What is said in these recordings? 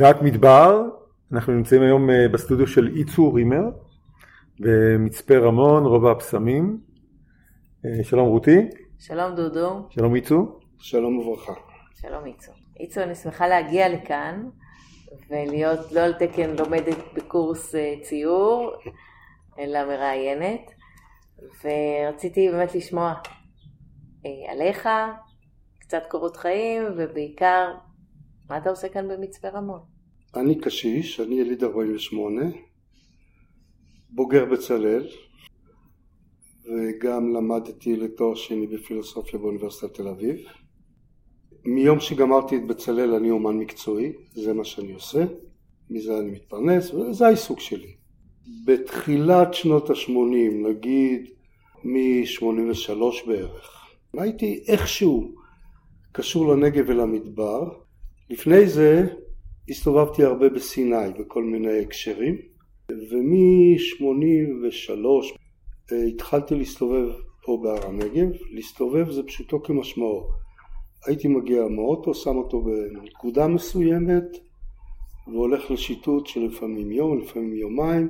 דעת מדבר, אנחנו נמצאים היום אה, בסטודיו של איצו רימר במצפה רמון, רובע הפסמים. אה, שלום רותי. שלום דודו. שלום איצו. שלום וברכה. שלום איצו. איצו, אני שמחה להגיע לכאן ולהיות לא על תקן לומדת בקורס אה, ציור, אלא מראיינת, ורציתי באמת לשמוע עליך, קצת קורות חיים, ובעיקר מה אתה עושה כאן במצפה רמון? אני קשיש, אני יליד 48, בוגר בצלאל, וגם למדתי לתואר שני בפילוסופיה באוניברסיטת תל אביב. מיום שגמרתי את בצלאל אני אומן מקצועי, זה מה שאני עושה, מזה אני מתפרנס, וזה העיסוק שלי. בתחילת שנות ה-80, נגיד מ-83 בערך, הייתי איכשהו קשור לנגב ולמדבר, לפני זה הסתובבתי הרבה בסיני בכל מיני הקשרים ומ-83 אה, התחלתי להסתובב פה בהר הנגב, להסתובב זה פשוטו כמשמעו. הייתי מגיע מאוטו, שם אותו בנקודה מסוימת והולך לשיטוט של לפעמים יום, לפעמים יומיים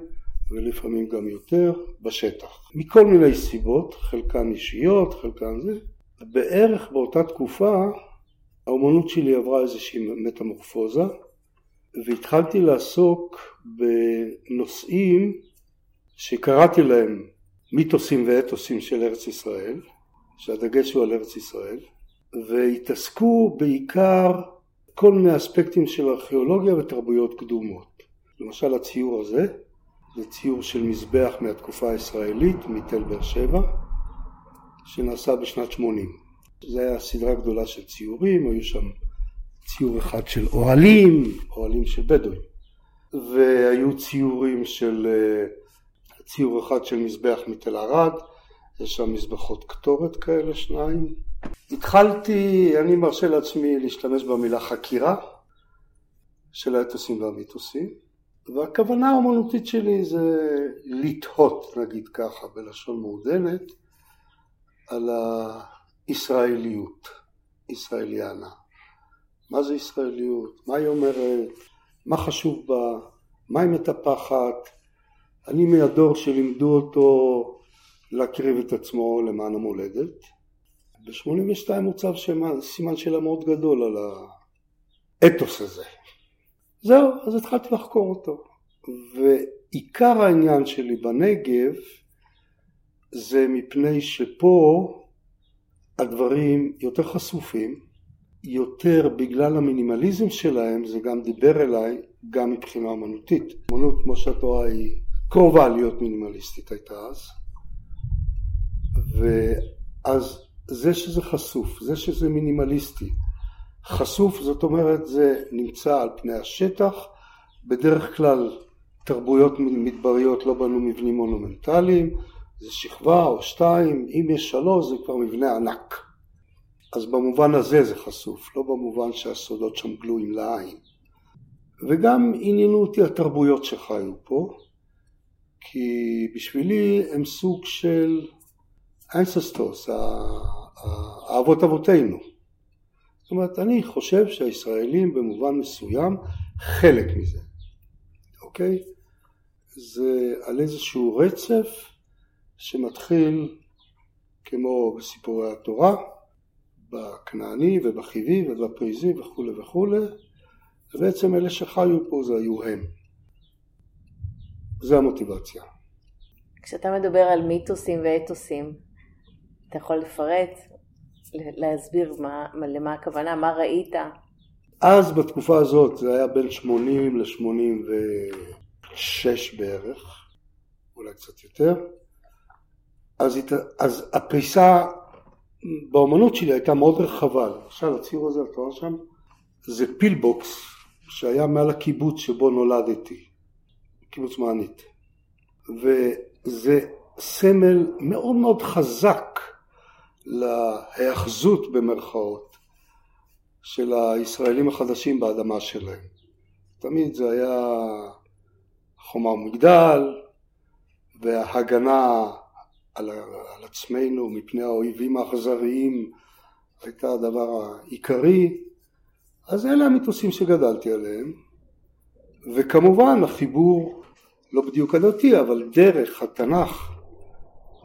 ולפעמים גם יותר בשטח. מכל מיני סיבות, חלקן אישיות, חלקן זה. בערך באותה תקופה האומנות שלי עברה איזושהי מטמורפוזה והתחלתי לעסוק בנושאים שקראתי להם מיתוסים ואתוסים של ארץ ישראל, שהדגש הוא על ארץ ישראל, והתעסקו בעיקר כל מיני אספקטים של ארכיאולוגיה ותרבויות קדומות. למשל הציור הזה, זה ציור של מזבח מהתקופה הישראלית, מתל באר שבע, שנעשה בשנת 80. זה היה סדרה גדולה של ציורים, היו שם ציור אחד של אוהלים, אוהלים של בדואים, והיו ציורים של, אה, ציור אחד של מזבח מתל ערד, יש שם מזבחות קטורת כאלה, שניים. התחלתי, אני מרשה לעצמי להשתמש במילה חקירה של האתוסים והמיתוסים, והכוונה האמנותית שלי זה לתהות, נגיד ככה, בלשון מעודנת, על ה... ישראליות, ישראליאנה. מה זה ישראליות? מה היא אומרת? מה חשוב בה? מה היא מטפחת? אני מהדור שלימדו אותו להקריב את עצמו למען המולדת. ב-82 הוצב סימן שאלה מאוד גדול על האתוס הזה. זהו, אז התחלתי לחקור אותו. ועיקר העניין שלי בנגב זה מפני שפה הדברים יותר חשופים, יותר בגלל המינימליזם שלהם, זה גם דיבר אליי גם מבחינה אמנותית. אמנות כמו שאת רואה היא קרובה להיות מינימליסטית הייתה אז, ואז זה שזה חשוף, זה שזה מינימליסטי, חשוף זאת אומרת זה נמצא על פני השטח, בדרך כלל תרבויות מדבריות לא בנו מבנים מונומנטליים, זה שכבה או שתיים, אם יש שלוש זה כבר מבנה ענק. אז במובן הזה זה חשוף, לא במובן שהסודות שם גלויים לעין. וגם עניינו אותי התרבויות שחיו פה, כי בשבילי הם סוג של אנססטוס, האבות אבותינו. זאת אומרת, אני חושב שהישראלים במובן מסוים חלק מזה, אוקיי? זה על איזשהו רצף שמתחיל כמו בסיפורי התורה, בכנעני ובחיבי ובפריזי וכולי וכולי, ובעצם אלה שחיו פה זה היו הם. זה המוטיבציה. כשאתה מדבר על מיתוסים ואתוסים, אתה יכול לפרט, להסביר מה, למה הכוונה, מה ראית? אז בתקופה הזאת זה היה בין 80 ל-86 בערך, אולי קצת יותר. אז, אז הפריסה באומנות שלי הייתה מאוד רחבה. למשל הציור הזה, אתה רואה שם? זה פילבוקס שהיה מעל הקיבוץ שבו נולדתי, קיבוץ מענית. וזה סמל מאוד מאוד חזק להיאחזות במרכאות של הישראלים החדשים באדמה שלהם. תמיד זה היה חומה ומגדל והגנה על, על עצמנו מפני האויבים האכזריים הייתה הדבר העיקרי, אז אלה המיתוסים שגדלתי עליהם, וכמובן החיבור לא בדיוק הדתי אבל דרך התנ"ך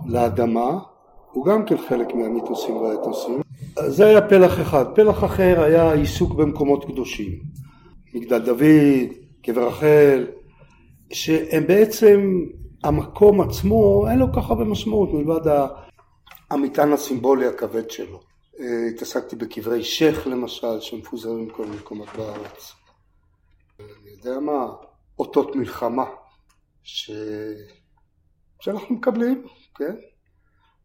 לאדמה הוא גם כן חלק מהמיתוסים והאתוסים. זה היה פלח אחד. פלח אחר היה עיסוק במקומות קדושים. מגדל דוד, קבר רחל, שהם בעצם, המקום עצמו אין לו כל כך הרבה משמעות מלבד המטען הסימבולי הכבד שלו. אה, התעסקתי בקברי שייח למשל, שמפוזרים בכל מקומות בארץ. אני יודע מה, אותות מלחמה, ש... שאנחנו מקבלים, כן?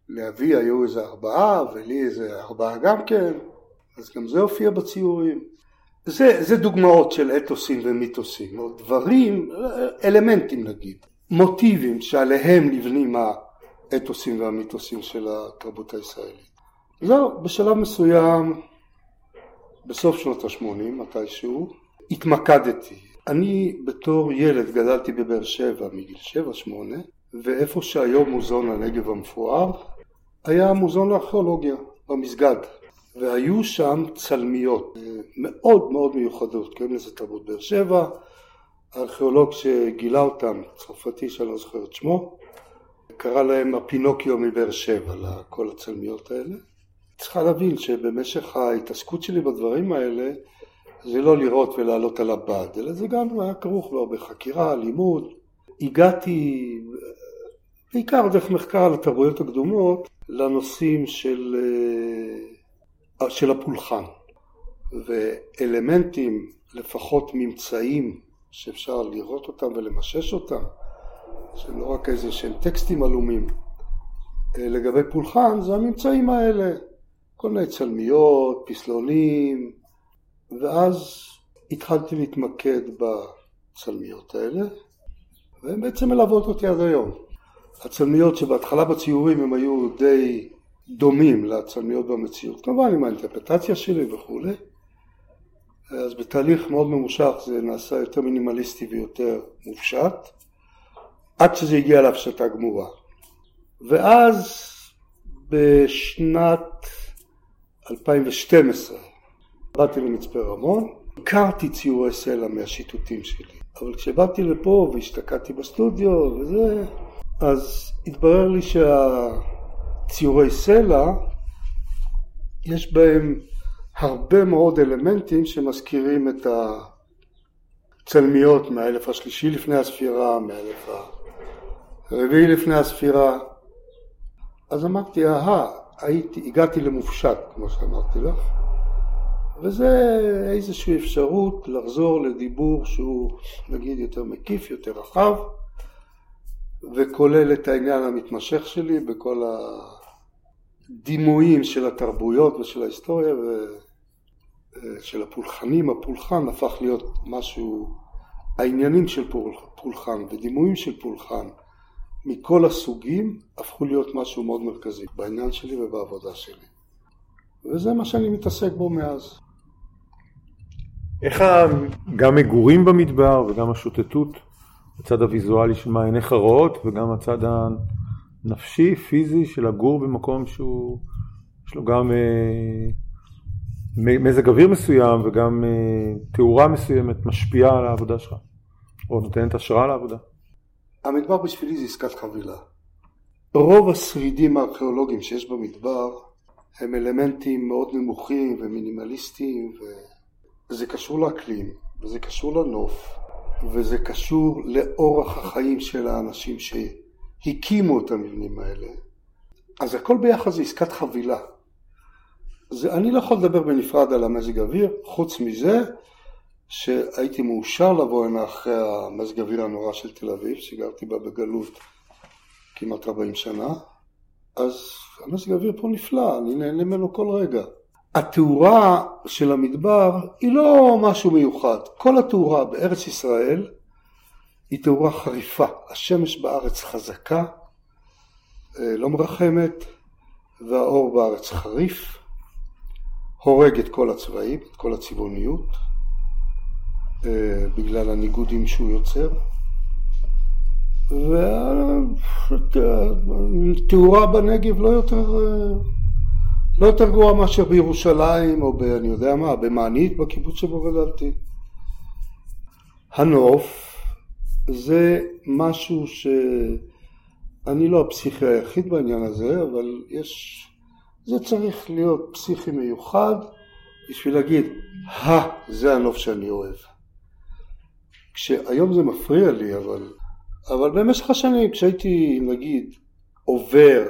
לאבי היו איזה ארבעה ולי איזה ארבעה גם כן, אז גם זה הופיע בציורים. זה, זה דוגמאות של אתוסים ומיתוסים, או דברים, אלמנטים נגיד, מוטיבים שעליהם נבנים האתוסים והמיתוסים של התרבות הישראלית. זהו, בשלב מסוים, בסוף שנות ה-80 מתישהו, התמקדתי. אני בתור ילד גדלתי בבאר שבע מגיל 7-8 ואיפה שהיום מוזיאון הנגב המפואר היה מוזיאון לארכיאולוגיה במסגד והיו שם צלמיות מאוד מאוד מיוחדות, קוראים לזה תרבות באר שבע, הארכיאולוג שגילה אותם, צרפתי שאני לא זוכר את שמו, קרא להם הפינוקיו מבאר שבע, לכל הצלמיות האלה. צריכה להבין שבמשך ההתעסקות שלי בדברים האלה זה לא לראות ולעלות על הבד, אלא זה גם היה כרוך בהרבה חקירה, לימוד. הגעתי בעיקר דרך מחקר על התרבויות הקדומות לנושאים של, אה, של הפולחן ואלמנטים, לפחות ממצאים שאפשר לראות אותם ולמשש אותם, שהם לא רק איזה שהם טקסטים עלומים אה, לגבי פולחן, זה הממצאים האלה, כל מיני צלמיות, פסלונים, ואז התחלתי להתמקד בצלמיות האלה, והן בעצם מלוות אותי עד היום. הצלמיות שבהתחלה בציורים הם היו די דומים לצלמיות במציאות, כמובן עם האינטרפטציה שלי וכולי. אז בתהליך מאוד ממושך זה נעשה יותר מינימליסטי ויותר מופשט, עד שזה הגיע להפשטה גמורה. ואז בשנת 2012 באתי למצפה רמון, הכרתי ציורי סלע מהשיטוטים שלי, אבל כשבאתי לפה והשתקעתי בסטודיו וזה, אז התברר לי שהציורי סלע יש בהם הרבה מאוד אלמנטים שמזכירים את הצלמיות מהאלף השלישי לפני הספירה, מהאלף הרביעי לפני הספירה. אז אמרתי, אהה, הייתי, הגעתי למופשט, כמו שאמרתי לך, וזה איזושהי אפשרות לחזור לדיבור שהוא נגיד יותר מקיף, יותר רחב, וכולל את העניין המתמשך שלי בכל הדימויים של התרבויות ושל ההיסטוריה ושל הפולחנים. הפולחן הפך להיות משהו, העניינים של פולחן ודימויים של פולחן מכל הסוגים הפכו להיות משהו מאוד מרכזי בעניין שלי ובעבודה שלי. וזה מה שאני מתעסק בו מאז. איך גם מגורים במדבר וגם השוטטות, הצד הוויזואלי של מה עיניך רואות וגם הצד הנפשי, פיזי, של לגור במקום שהוא, יש לו גם אה, מזג אוויר מסוים וגם אה, תאורה מסוימת משפיעה על העבודה שלך, או נותנת השראה לעבודה. המדבר בשבילי זה עסקת חבילה. רוב השרידים הארכיאולוגיים שיש במדבר הם אלמנטים מאוד נמוכים ומינימליסטיים וזה קשור לאקלים וזה קשור לנוף וזה קשור לאורח החיים של האנשים שהקימו את המבנים האלה. אז הכל ביחד זה עסקת חבילה. זה, אני לא יכול לדבר בנפרד על המזג אוויר, חוץ מזה שהייתי מאושר לבוא הנה אחרי המזג אוויר הנורא של תל אביב, שגרתי בה בגלות כמעט 40 שנה, אז המזג האוויר פה נפלא, אני נהנה ממנו כל רגע. התאורה של המדבר היא לא משהו מיוחד. כל התאורה בארץ ישראל היא תאורה חריפה. השמש בארץ חזקה, אה, לא מרחמת, והאור בארץ חריף, הורג את כל הצבעים, את כל הצבעוניות, אה, בגלל הניגודים שהוא יוצר. והתאורה בנגב לא יותר אה, לא יותר גרוע מאשר בירושלים או ב... אני יודע מה, במענית בקיבוץ שבו גדלתי. הנוף זה משהו שאני לא הפסיכי היחיד בעניין הזה, אבל יש, זה צריך להיות פסיכי מיוחד בשביל להגיד, הא, זה הנוף שאני אוהב. כשהיום זה מפריע לי, אבל, אבל במשך השנים, כשהייתי, נגיד, עובר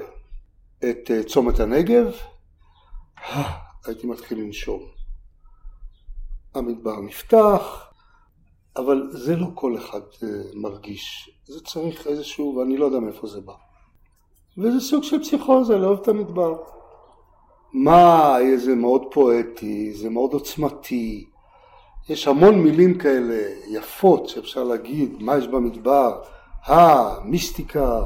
את אה, צומת הנגב, הייתי מתחיל לנשום. המדבר נפתח, אבל זה לא כל אחד אה, מרגיש. זה צריך איזשהו, ואני לא יודע מאיפה זה בא. וזה סוג של פסיכוזה, לאהוב את המדבר. מה, זה מאוד פואטי, זה מאוד עוצמתי. יש המון מילים כאלה יפות שאפשר להגיד, מה יש במדבר, המיסטיקה,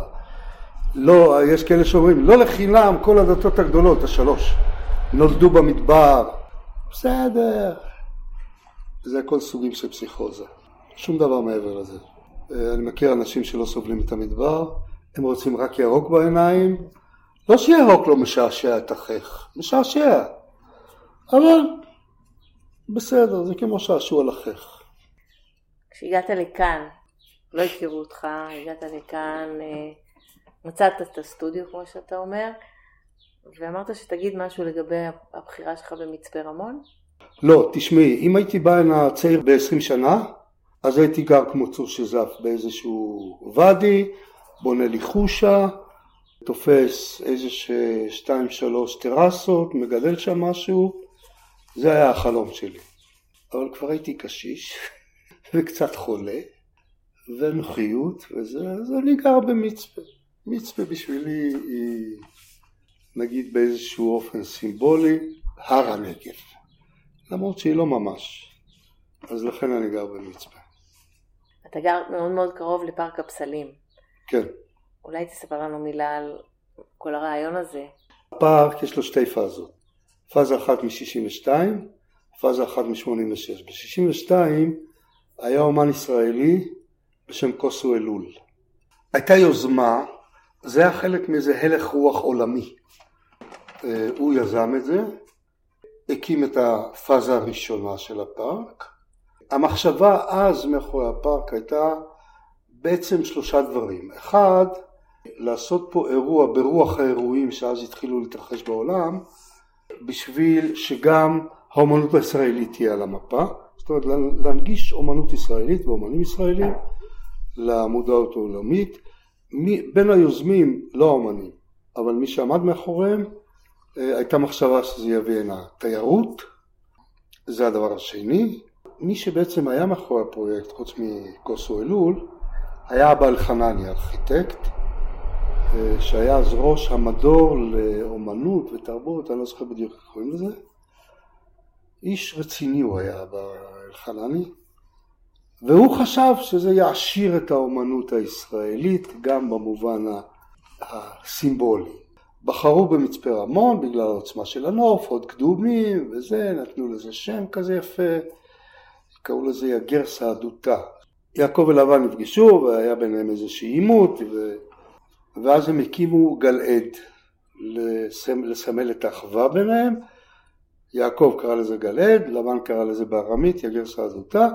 לא, יש כאלה שאומרים, לא לחינם כל הדתות הגדולות, השלוש, נולדו במדבר, בסדר, זה הכל סוגים של פסיכוזה, שום דבר מעבר לזה. אני מכיר אנשים שלא סובלים את המדבר, הם רוצים רק ירוק בעיניים, לא שירוק לא משעשע את החך, משעשע, אבל בסדר, זה כמו שעשוע לחך. כשהגעת לכאן, לא הכירו אותך, הגעת לכאן, אה, מצאת את הסטודיו כמו שאתה אומר, ואמרת שתגיד משהו לגבי הבחירה שלך במצפה רמון? לא, תשמעי, אם הייתי בא הנה צעיר ב-20 שנה, אז הייתי גר כמו צור שזף באיזשהו ואדי, בונה לי חושה, תופס איזה שתיים שלוש טרסות, מגדל שם משהו, זה היה החלום שלי. אבל כבר הייתי קשיש וקצת חולה, ונוחיות וזה, אז אני גר במצפה. מצפה בשבילי היא נגיד באיזשהו אופן סימבולי הר הנגב, למרות שהיא לא ממש, אז לכן אני גר במצפה. אתה גר מאוד מאוד קרוב לפארק הפסלים. כן. אולי תספר לנו מילה על כל הרעיון הזה. הפארק יש לו שתי פאזות, פאזה אחת מ-62, פאזה אחת מ-86. ב-62 היה אומן ישראלי בשם קוסו אלול. הייתה יוזמה זה היה חלק מאיזה הלך רוח עולמי. אה, הוא יזם את זה, הקים את הפאזה הראשונה של הפארק. המחשבה אז מאחורי הפארק הייתה בעצם שלושה דברים. אחד, לעשות פה אירוע ברוח האירועים שאז התחילו להתרחש בעולם, בשביל שגם האומנות הישראלית תהיה על המפה. זאת אומרת, להנגיש אומנות ישראלית ואומנים ישראלים למודעות העולמית. מי, בין היוזמים, לא האומנים, אבל מי שעמד מאחוריהם, אה, הייתה מחשבה שזה יביא הנה תיירות, זה הדבר השני. מי שבעצם היה מאחורי הפרויקט, חוץ מקוסו אלול, היה אבא אלחנני, ארכיטקט, שהיה אז ראש המדור לאומנות ותרבות, אני לא זוכר בדיוק איך קוראים לזה. איש רציני הוא היה, אבא אלחנני. והוא חשב שזה יעשיר את האומנות הישראלית גם במובן הסימבולי. בחרו במצפה רמון בגלל העוצמה של הנוף, עוד קדומים וזה, נתנו לזה שם כזה יפה, קראו לזה יגר סעדותה. יעקב ולבן נפגשו והיה ביניהם איזשהו עימות ו... ואז הם הקימו גלעד לסמל את האחווה ביניהם. יעקב קרא לזה גלעד, לבן קרא לזה בארמית יגר סעדותה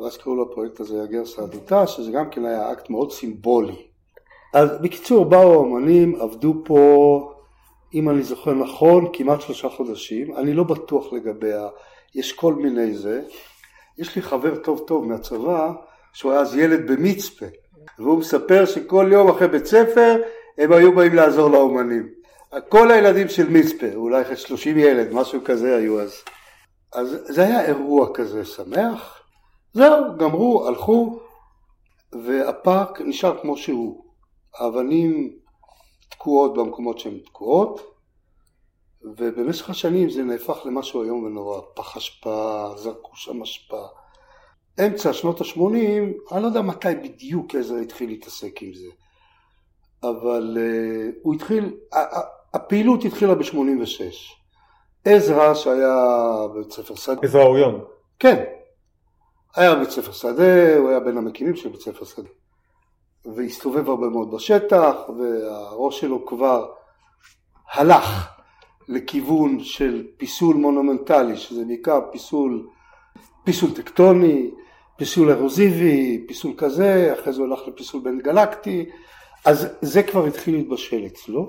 ואז קראו לפרויקט הזה יגר סעדותה, שזה גם כן היה אקט מאוד סימבולי. אז בקיצור, באו האמנים, עבדו פה, אם אני זוכר נכון, כמעט שלושה חודשים, אני לא בטוח לגבי ה... יש כל מיני זה. יש לי חבר טוב טוב מהצבא, שהוא היה אז ילד במצפה, והוא מספר שכל יום אחרי בית ספר הם היו באים לעזור לאומנים. כל הילדים של מצפה, אולי 30 ילד, משהו כזה היו אז. אז זה היה אירוע כזה שמח. זהו, גמרו, הלכו, והפארק נשאר כמו שהוא. האבנים תקועות במקומות שהן תקועות, ובמשך השנים זה נהפך למשהו איום ונורא. פח אשפה, זרקו שם אשפה. אמצע שנות ה-80, אני לא יודע מתי בדיוק עזרא התחיל להתעסק עם זה, אבל uh, הוא התחיל, הפעילות התחילה ב-86. עזרא שהיה בבית ספר שדה. עזרא אוריון. כן, היה בבית ספר שדה, הוא היה בין המקימים של בית ספר שדה. והסתובב הרבה מאוד בשטח, והראש שלו כבר הלך לכיוון של פיסול מונומנטלי, שזה בעיקר פיסול, פיסול טקטוני, פיסול ארוזיבי, פיסול כזה, אחרי זה הוא הלך לפיסול בין גלקטי, אז זה כבר התחיל להתבשל אצלו,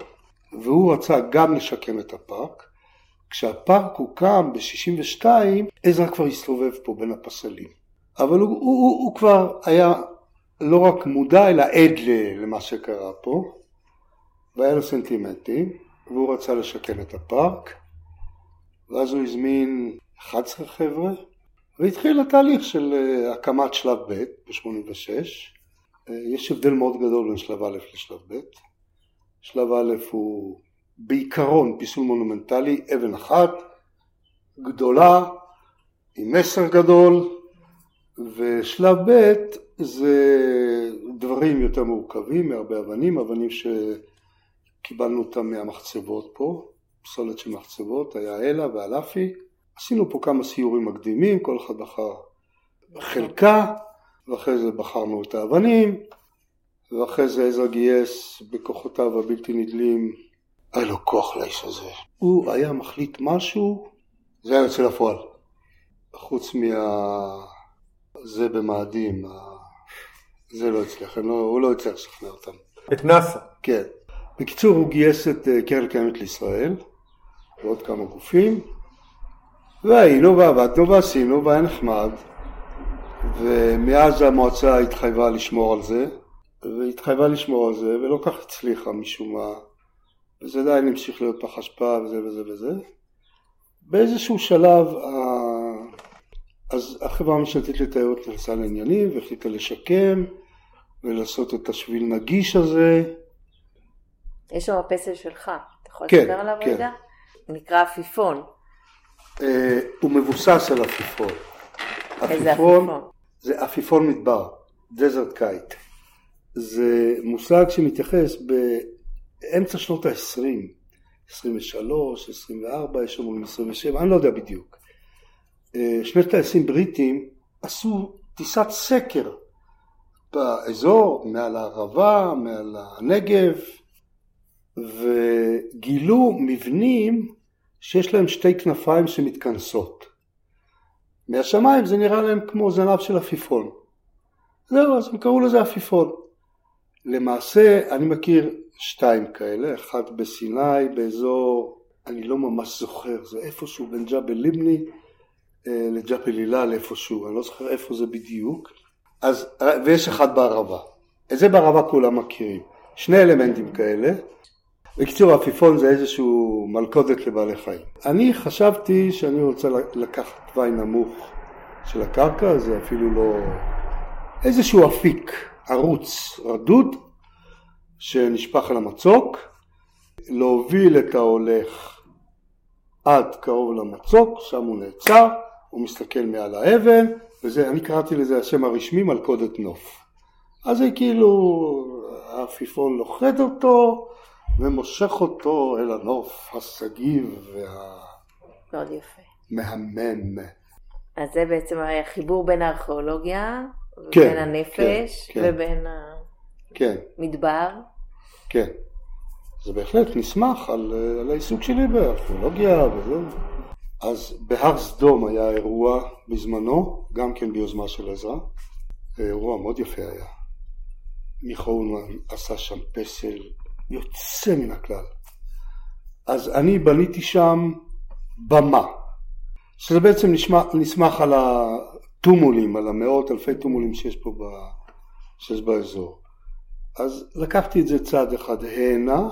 והוא רצה גם לשקם את הפארק. כשהפארק הוקם ב-62, עזרא כבר הסתובב פה בין הפסלים. אבל הוא, הוא, הוא, הוא כבר היה לא רק מודע, אלא עד למה שקרה פה, והיה לו סנטימנטים, והוא רצה לשקם את הפארק, ואז הוא הזמין 11 חבר'ה, והתחיל התהליך של אה, הקמת שלב ב' ב-86. אה, יש הבדל מאוד גדול בין שלב א' לשלב ב'. שלב א' הוא בעיקרון פיסול מונומנטלי, אבן אחת, גדולה, עם מסר גדול, ושלב ב' זה דברים יותר מורכבים, מהרבה אבנים, אבנים שקיבלנו אותם מהמחצבות פה, פסולת של מחצבות, היה אלה ואלפי, עשינו פה כמה סיורים מקדימים, כל אחד בחר חלקה, ואחרי זה בחרנו את האבנים, ואחרי זה עזרא גייס בכוחותיו הבלתי נדלים, היה לו כוח לאיש הזה. הוא היה מחליט משהו, זה היה יוצא לפועל. חוץ מה... זה במאדים, זה לא הצליח, לא, הוא לא הצליח לשכנע אותם. את נאסא. כן. בקיצור, הוא גייס את אה, קרן קיימת לישראל, ועוד כמה גופים, והיינו ועבדנו ועשינו והיה נחמד ומאז המועצה התחייבה לשמור על זה והתחייבה לשמור על זה ולא כך הצליחה משום מה וזה עדיין המשיך להיות פח אשפה וזה וזה וזה באיזשהו שלב אז החברה הממשלתית לתיירות נכנסה לעניינים והחליטה לשקם ולעשות את השביל נגיש הזה יש שם פסל שלך, אתה יכול כן, לספר עליו כן. רגע? נקרא עפיפון. אה, הוא מבוסס על עפיפון. איזה עפיפון? זה עפיפון מדבר, desert kite. זה מושג שמתייחס באמצע שנות ה-20, 23, 24, יש אומרים 27, אני לא יודע בדיוק. אה, שני טייסים בריטים עשו טיסת סקר באזור, מעל הערבה, מעל הנגב, וגילו מבנים שיש להם שתי כנפיים שמתכנסות. מהשמיים זה נראה להם כמו זנב של עפיפון. זהו, אז הם קראו לזה עפיפון. למעשה, אני מכיר שתיים כאלה, אחת בסיני, באזור, אני לא ממש זוכר, זה איפשהו בין ג'בל ליבני אה, לג'בל הילל איפשהו, אני לא זוכר איפה זה בדיוק. אז, ויש אחד בערבה. את זה בערבה כולם מכירים. שני אלמנטים כאלה, בקיצור, עפיפון זה איזשהו מלכודת לבעלי חיים. אני חשבתי שאני רוצה לקחת תוואי נמוך של הקרקע, זה אפילו לא... איזשהו אפיק, ערוץ רדוד, שנשפך על המצוק, להוביל את ההולך עד קרוב למצוק, שם הוא נעצר, הוא מסתכל מעל האבן, וזה, אני קראתי לזה השם הרשמי מלכודת נוף. אז זה כאילו, העפיפון לוכד אותו, ומושך אותו אל הנוף הסגיב והמהמם. אז זה בעצם היה חיבור בין הארכיאולוגיה, כן, ובין הנפש, כן, כן. ובין כן, המדבר. כן. זה בהחלט נסמך על, על העיסוק שלי בארכיאולוגיה וזה. אז בהר סדום היה אירוע בזמנו, גם כן ביוזמה של עזרא. אירוע מאוד יפה היה. מיכה אולמן עשה שם פסל יוצא מן הכלל. אז אני בניתי שם במה, שזה בעצם נשמע, נסמך על הטומולים, על המאות אלפי טומולים שיש פה ב, שיש באזור. אז לקחתי את זה צעד אחד הנה,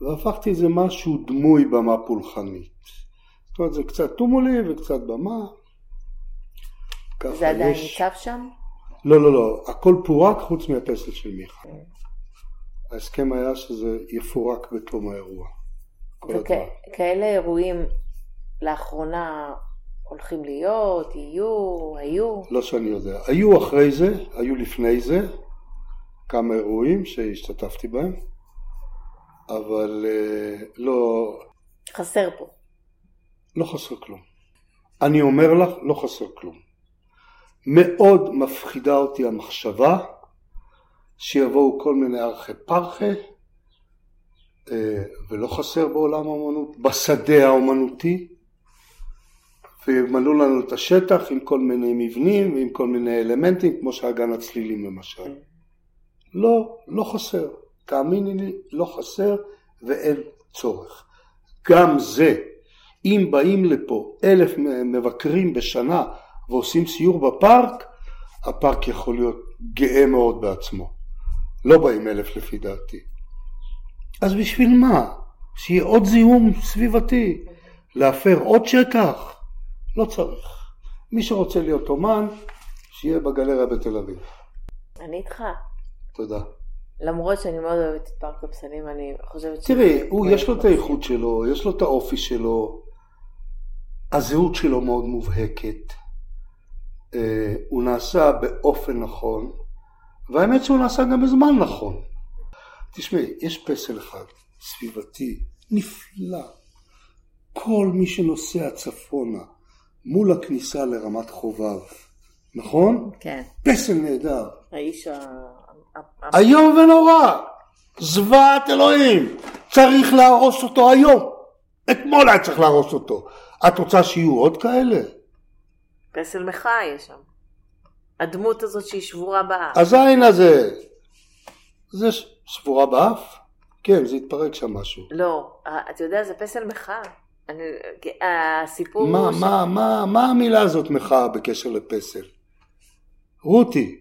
והפכתי את זה משהו דמוי במה פולחנית. זאת אומרת זה קצת טומולים וקצת במה. זה עדיין יש... ניצב שם? לא, לא, לא, הכל פורק חוץ מהפסל של מיכה. ההסכם היה שזה יפורק בתום האירוע. וכאלה אירועים לאחרונה הולכים להיות, יהיו, היו? לא שאני יודע. היו אחרי זה, היו לפני זה, כמה אירועים שהשתתפתי בהם, אבל אה, לא... חסר פה. לא חסר כלום. אני אומר לך, לא חסר כלום. מאוד מפחידה אותי המחשבה שיבואו כל מיני ארכי פרחה, אה, ולא חסר בעולם האמנות, בשדה האומנותי, וימלאו לנו את השטח עם כל מיני מבנים ועם כל מיני אלמנטים, כמו שאגן הצלילים למשל. לא, לא חסר. תאמיני לי, לא חסר ואין צורך. גם זה, אם באים לפה אלף מבקרים בשנה ועושים סיור בפארק, הפארק יכול להיות גאה מאוד בעצמו. לא באים אלף לפי דעתי. אז בשביל מה? שיהיה עוד זיהום סביבתי? להפר עוד שטח? לא צריך. מי שרוצה להיות אומן, שיהיה בגלריה בתל אביב. אני איתך. תודה. למרות שאני מאוד אוהבת את פארק הפסלים, אני חושבת ש... תראי, הוא, יש לו את האיכות שלו, יש לו את האופי שלו, הזהות שלו מאוד מובהקת, אה, הוא נעשה באופן נכון, והאמת שהוא נעשה גם בזמן נכון. תשמעי, יש פסל אחד, סביבתי, נפלא. כל מי שנוסע צפונה מול הכניסה לרמת חובב, נכון? כן. פסל נהדר. האיש ה... איום ונורא, זוועת אלוהים, צריך להרוס אותו היום. אתמול היה צריך להרוס אותו. את רוצה שיהיו עוד כאלה? פסל מחאה יש שם. הדמות הזאת שהיא שבורה באף. הזין הזה, זה ש- שבורה באף? כן, זה התפרק שם משהו. לא, אתה יודע, זה פסל מחאה. אני, הסיפור מה, הוא ש- מה, מה, מה המילה הזאת מחאה בקשר לפסל? רותי,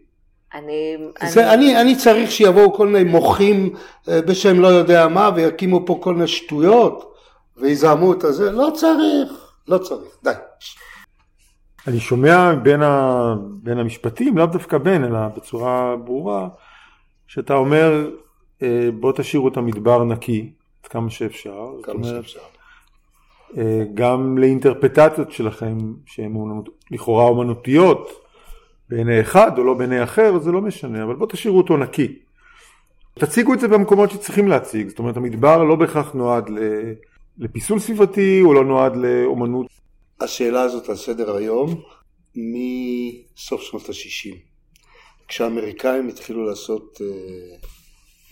אני... זה, אני, אני צריך שיבואו כל מיני מוחים אה, בשם לא יודע מה ויקימו פה כל מיני שטויות ויזהמו את הזה, לא צריך, לא צריך, די. אני שומע בין, ה... בין המשפטים, לאו דווקא בין, אלא בצורה ברורה, שאתה אומר, אה, בוא תשאירו את המדבר נקי, עד כמה שאפשר. כמה שאפשר. אה, גם לאינטרפטציות שלכם, שהן אומנות- לכאורה אומנותיות, בעיני אחד או לא בעיני אחר, זה לא משנה, אבל בוא תשאירו אותו נקי. תציגו את זה במקומות שצריכים להציג, זאת אומרת המדבר לא בהכרח נועד לפיסול סביבתי, הוא לא נועד לאומנות. השאלה הזאת על סדר היום מסוף שנות ה-60. כשהאמריקאים התחילו לעשות אה,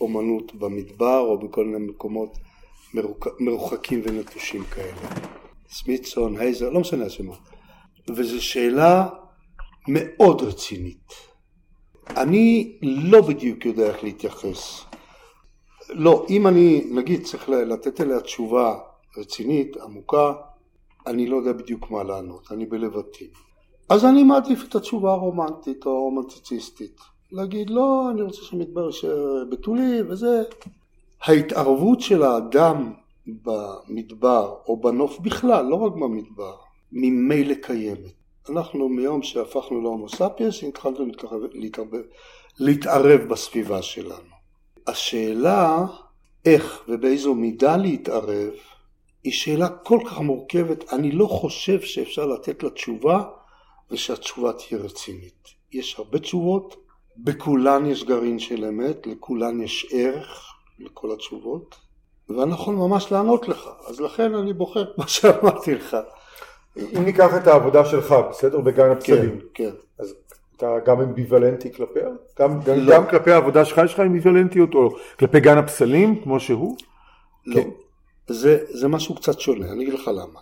אומנות במדבר או בכל מיני מקומות מרוק... מרוחקים ונטושים כאלה. סמיתסון, הייזר, לא משנה השמות. וזו שאלה מאוד רצינית. אני לא בדיוק יודע איך להתייחס. לא, אם אני, נגיד, צריך לתת עליה תשובה רצינית, עמוקה, אני לא יודע בדיוק מה לענות, אני בלבטים. אז אני מעדיף את התשובה הרומנטית או הרומנטיציסטית. להגיד, לא, אני רוצה שהמדבר יישאר בתולי וזה. ההתערבות של האדם במדבר או בנוף בכלל, לא רק במדבר, ממילא קיימת. אנחנו מיום שהפכנו להומו ספיאס, התחלנו להתערב, להתערב, להתערב בסביבה שלנו. השאלה איך ובאיזו מידה להתערב היא שאלה כל כך מורכבת, אני לא חושב שאפשר לתת לה תשובה ושהתשובה תהיה רצינית. יש הרבה תשובות, בכולן יש גרעין של אמת, לכולן יש ערך, לכל התשובות, ואני יכול ממש לענות לך, אז לכן אני בוחר מה שאמרתי לך. אם ניקח את העבודה שלך, בסדר? בגן הפסלים, כן. אז אתה גם אמביוולנטי כלפיה? גם, גם, לא. גם כלפי העבודה שלך יש לך אמביוולנטיות, או כלפי גן הפסלים, כמו שהוא? לא. כן. זה, זה משהו קצת שונה, אני אגיד לך למה.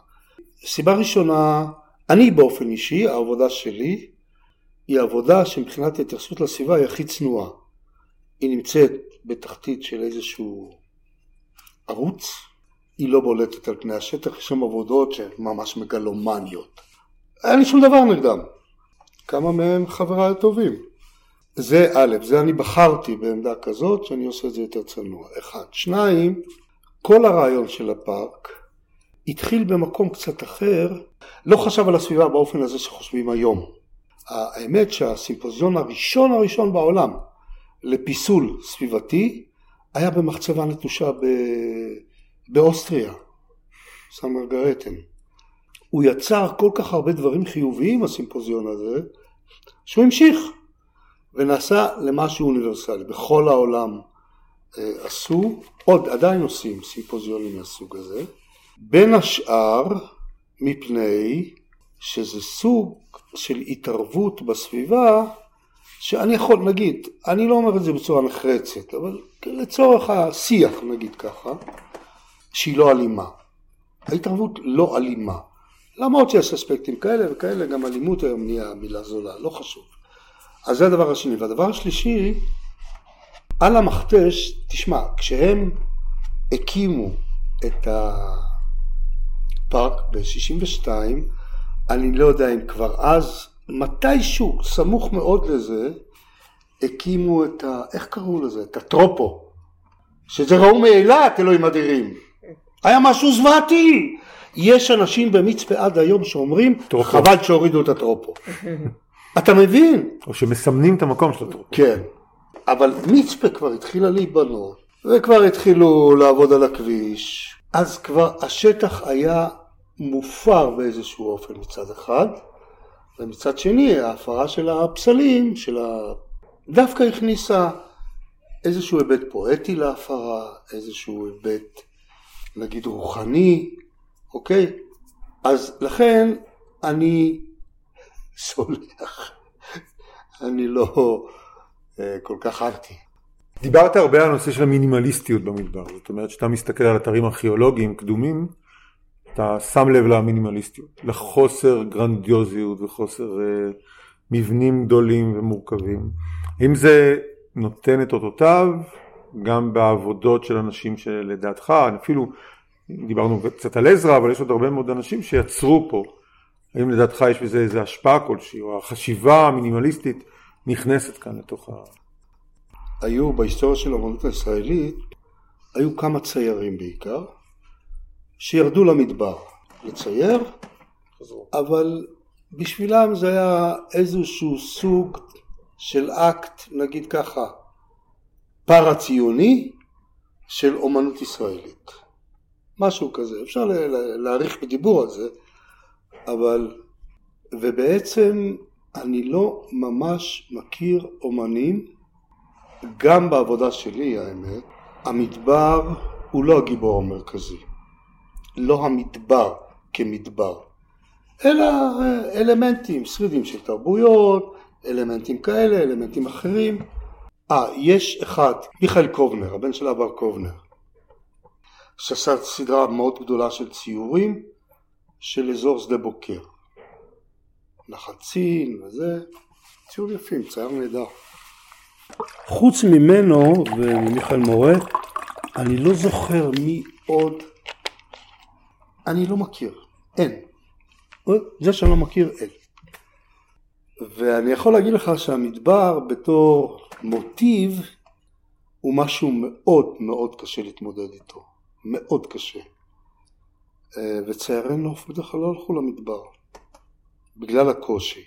סיבה ראשונה, אני באופן אישי, העבודה שלי היא עבודה שמבחינת ההתייחסות לסביבה היא הכי צנועה. היא נמצאת בתחתית של איזשהו ערוץ, היא לא בולטת על פני השטח, יש שם עבודות שהן ממש מגלומניות. אין לי שום דבר נגדם. כמה מהם חבריי הטובים. זה א', זה אני בחרתי בעמדה כזאת שאני עושה את זה יותר צנוע. אחד. שניים, כל הרעיון של הפארק התחיל במקום קצת אחר, לא חשב על הסביבה באופן הזה שחושבים היום. האמת שהסימפוזיון הראשון הראשון בעולם לפיסול סביבתי היה במחצבה נטושה ב... באוסטריה, סן מרגרטן. הוא יצר כל כך הרבה דברים חיוביים הסימפוזיון הזה, שהוא המשיך ונעשה למשהו אוניברסלי. בכל העולם עשו, עוד עדיין עושים סימפוזיונים מהסוג הזה, בין השאר מפני שזה סוג של התערבות בסביבה שאני יכול, נגיד, אני לא אומר את זה בצורה נחרצת, אבל לצורך השיח נגיד ככה, שהיא לא אלימה. ההתערבות לא אלימה. למרות שיש אספקטים כאלה וכאלה, גם אלימות היום נהיה מילה זולה, לא חשוב. אז זה הדבר השני. והדבר השלישי, על המכתש, תשמע, כשהם הקימו את הפארק ב-62, אני לא יודע אם כבר אז, מתישהו, סמוך מאוד לזה, הקימו את ה... איך קראו לזה? את הטרופו. שזה ראו מאילת, אלוהים אדירים. היה משהו זוועתי. יש אנשים במצפה עד היום שאומרים, טרופו. חבל שהורידו את הטרופו. אתה מבין? או שמסמנים את המקום של הטרופו. כן. אבל מצפה כבר התחילה להיבנות, וכבר התחילו לעבוד על הכביש, אז כבר השטח היה מופר באיזשהו אופן מצד אחד, ומצד שני ההפרה של הפסלים, של ה... דווקא הכניסה איזשהו היבט פואטי להפרה, איזשהו היבט נגיד רוחני, אוקיי? אז לכן אני סולח, אני לא כל כך אהבתי. דיברת הרבה על הנושא של המינימליסטיות במדבר, זאת אומרת שאתה מסתכל על אתרים ארכיאולוגיים קדומים, אתה שם לב למינימליסטיות, לחוסר גרנדיוזיות וחוסר uh, מבנים גדולים ומורכבים. אם זה נותן את אותותיו גם בעבודות של אנשים שלדעתך, אפילו דיברנו קצת על עזרא, אבל יש עוד הרבה מאוד אנשים שיצרו פה. האם לדעתך יש בזה איזה השפעה כלשהי, או החשיבה המינימליסטית נכנסת כאן לתוך ה... היו בהיסטוריה של האמנות הישראלית, היו כמה ציירים בעיקר, שירדו למדבר לצייר, אבל בשבילם זה היה איזשהו סוג של אקט, נגיד ככה, פארה-ציוני של אומנות ישראלית. משהו כזה, אפשר להעריך בדיבור על זה, אבל, ובעצם אני לא ממש מכיר אומנים, גם בעבודה שלי האמת, המדבר הוא לא הגיבור המרכזי, לא המדבר כמדבר, אלא אה, אלמנטים, שרידים של תרבויות, אלמנטים כאלה, אלמנטים אחרים. אה, יש אחד, מיכאל קובנר, הבן של אבר קובנר, שעשה סדרה מאוד גדולה של ציורים של אזור שדה בוקר. לחצין וזה, ציור יפים, צייר נהדר. חוץ ממנו וממיכאל מורה, אני לא זוכר מי עוד, אני לא מכיר, אין. זה שאני לא מכיר, אין. ואני יכול להגיד לך שהמדבר בתור מוטיב הוא משהו מאוד מאוד קשה להתמודד איתו, מאוד קשה. אה, וציירי נוף בדרך כלל לא הלכו למדבר, בגלל הקושי.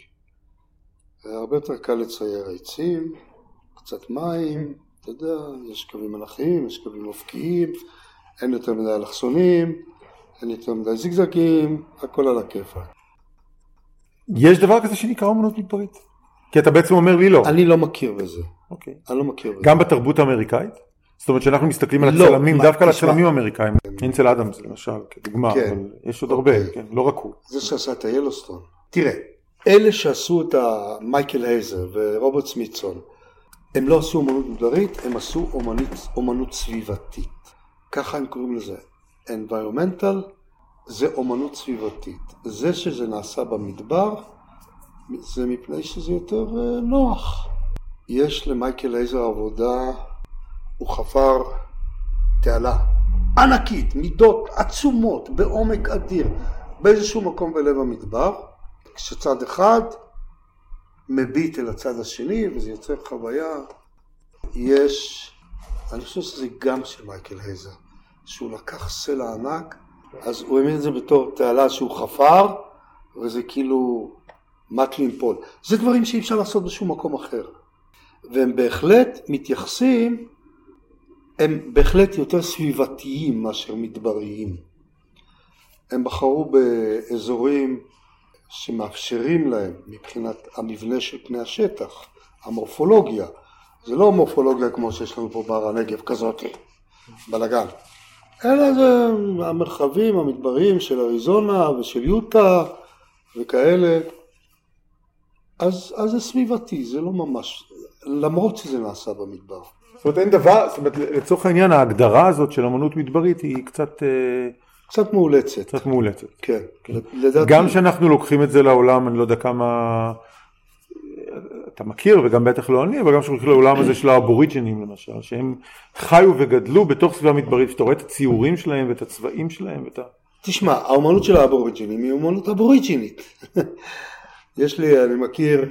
הרבה יותר קל לצייר עצים, קצת מים, אתה יודע, יש קווים מלאכיים, יש קווים אופקיים, אין יותר מדי אלכסונים, אין יותר מדי זיגזגים, הכל על הכיפאק. יש דבר כזה שנקרא אומנות מדברית? כי אתה בעצם אומר לי לא. אני לא מכיר בזה. אוקיי. אני לא מכיר בזה. גם בתרבות האמריקאית? זאת אומרת שאנחנו מסתכלים על לא, הצלמים, דווקא על הצלמים האמריקאים, אינסל אדמס למשל, כדוגמה, כן, אבל יש עוד אוקיי. הרבה, כן, לא רק הוא. זה שעשה את היילוסטון. תראה, אלה שעשו את המייקל הייזר ורוברט סמיתסון, הם לא עשו אומנות מגדרית, הם עשו אומנית, אומנות סביבתית. ככה הם קוראים לזה. environmental זה אומנות סביבתית. זה שזה נעשה במדבר, זה מפני שזה יותר אה, נוח. יש למייקל לייזר עבודה, הוא חפר תעלה ענקית, מידות עצומות, בעומק אדיר, באיזשהו מקום בלב המדבר, כשצד אחד מביט אל הצד השני וזה יוצר חוויה. יש, אני חושב שזה גם של מייקל הייזר, שהוא לקח סלע ענק אז הוא העמיד את זה בתור תעלה שהוא חפר, וזה כאילו מת לנפול. זה דברים שאי אפשר לעשות בשום מקום אחר. והם בהחלט מתייחסים, הם בהחלט יותר סביבתיים מאשר מדבריים. הם בחרו באזורים שמאפשרים להם מבחינת המבנה של פני השטח, המורפולוגיה. זה לא מורפולוגיה כמו שיש לנו פה בהר הנגב כזאת, בלאגן. אלא זה המרחבים המדבריים של אריזונה ושל יוטה וכאלה. אז, אז זה סביבתי, זה לא ממש, למרות שזה נעשה במדבר. זאת אומרת אין דבר, זאת אומרת לצורך העניין ההגדרה הזאת של אמנות מדברית היא קצת אה, קצת מאולצת. קצת מאולצת. כן, לדעתי. גם כשאנחנו לוקחים את זה לעולם, אני לא יודע כמה אתה מכיר, וגם בטח לא אני, אבל גם כשאנחנו לעולם הזה של האבוריג'ינים למשל, שהם חיו וגדלו בתוך סביבה מדברית, שאתה רואה את הציורים שלהם ואת הצבעים שלהם ואת ה... תשמע, האומנות של האבוריג'ינים היא אומנות אבוריג'ינית. יש לי, אני מכיר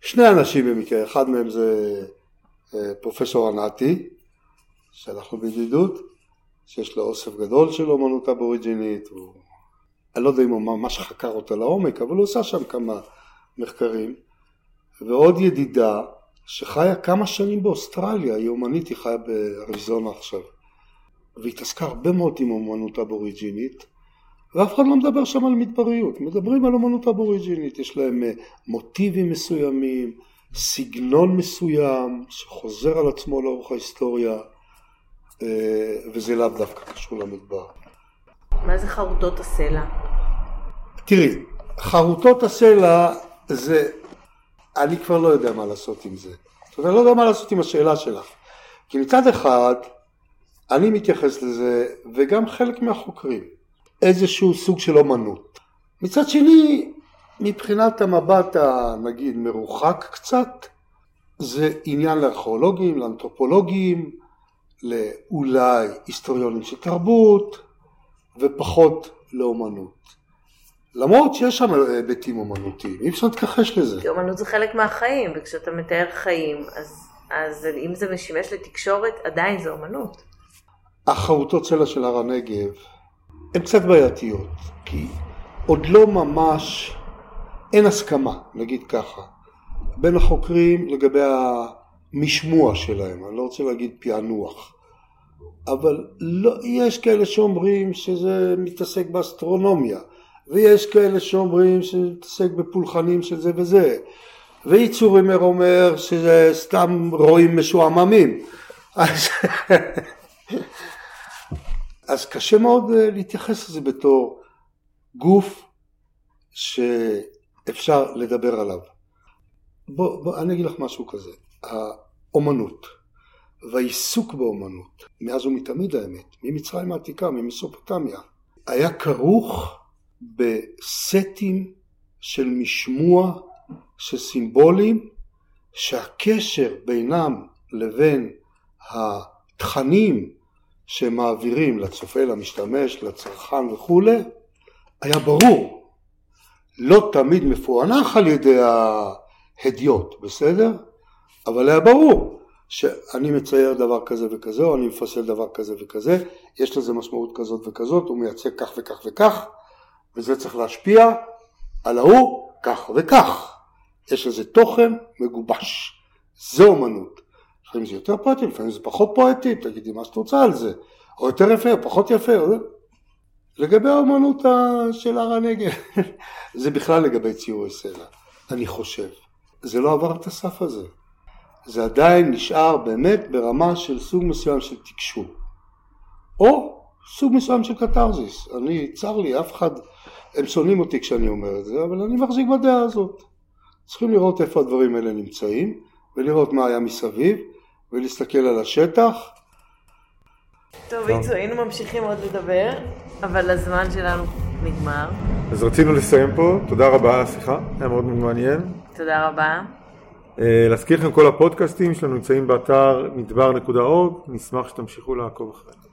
שני אנשים במקרה, אחד מהם זה אה, פרופסור ענתי, שאנחנו בידידות, שיש לו אוסף גדול של אומנות אבוריג'ינית, הוא... אני לא יודע אם הוא ממש חקר אותה לעומק, אבל הוא עושה שם כמה מחקרים. ועוד ידידה שחיה כמה שנים באוסטרליה, היא אומנית, היא חיה באריזונה עכשיו, והתעסקה הרבה מאוד עם אומנות אבוריג'ינית, ואף אחד לא מדבר שם על מדבריות, מדברים על אומנות אבוריג'ינית, יש להם אה, מוטיבים מסוימים, סגנון מסוים שחוזר על עצמו לאורך ההיסטוריה, וזה לאו דווקא קשור למדבר. מה זה חרוטות הסלע? תראי, חרוטות הסלע זה אני כבר לא יודע מה לעשות עם זה. זאת אומרת, אני לא יודע מה לעשות עם השאלה שלך. כי מצד אחד, אני מתייחס לזה, וגם חלק מהחוקרים, איזשהו סוג של אומנות. מצד שני, מבחינת המבט הנגיד מרוחק קצת, זה עניין לארכיאולוגים, לאנתרופולוגים, לאולי היסטוריונים של תרבות, ופחות לאומנות. למרות שיש שם היבטים אומנותיים, אי אפשר להתכחש לזה. כי אומנות זה חלק מהחיים, וכשאתה מתאר חיים, אז, אז אם זה משמש לתקשורת, עדיין זה אומנות. החרוטות סלע של הר הנגב הן קצת בעייתיות, כי עוד לא ממש, אין הסכמה, נגיד ככה, בין החוקרים לגבי המשמוע שלהם, אני לא רוצה להגיד פענוח, אבל לא, יש כאלה שאומרים שזה מתעסק באסטרונומיה. ויש כאלה שאומרים שמתעסק בפולחנים של זה וזה ואיצורימר אומר שזה סתם רואים משועממים אז, אז קשה מאוד אה, להתייחס לזה בתור גוף שאפשר לדבר עליו. בוא, בוא אני אגיד לך משהו כזה, האומנות והעיסוק באומנות מאז ומתמיד האמת, ממצרים העתיקה, ממסופוטמיה, היה כרוך בסטים של משמוע, של סימבולים, שהקשר בינם לבין התכנים שמעבירים לצופה, למשתמש, לצרכן וכולי, היה ברור. לא תמיד מפוענח על ידי ההדיוט, בסדר? אבל היה ברור שאני מצייר דבר כזה וכזה, או אני מפסל דבר כזה וכזה, יש לזה משמעות כזאת וכזאת, הוא מייצג כך וכך וכך, וזה צריך להשפיע על ההוא כך וכך. יש לזה תוכן מגובש. זה אומנות. לפעמים זה יותר פואטי, לפעמים זה פחות פואטי, תגידי מה שאת רוצה על זה. או יותר יפה, או פחות יפה. או... לגבי האומנות של הר הנגב, זה בכלל לגבי ציורי סלע, אני חושב. זה לא עבר את הסף הזה. זה עדיין נשאר באמת ברמה של סוג מסוים של תקשור. או סוג מסוים של קתרזיס. אני, צר לי, אף אחד הם שונאים אותי כשאני אומר את זה, אבל אני מחזיק בדעה הזאת. צריכים לראות איפה הדברים האלה נמצאים, ולראות מה היה מסביב, ולהסתכל על השטח. טוב, איצו, היינו ממשיכים עוד לדבר, אבל הזמן שלנו נגמר. אז רצינו לסיים פה, תודה רבה על השיחה, היה מאוד מעניין. תודה רבה. אה, להזכיר לכם כל הפודקאסטים שלנו נמצאים באתר מדבר.org, נשמח שתמשיכו לעקוב אחריהם.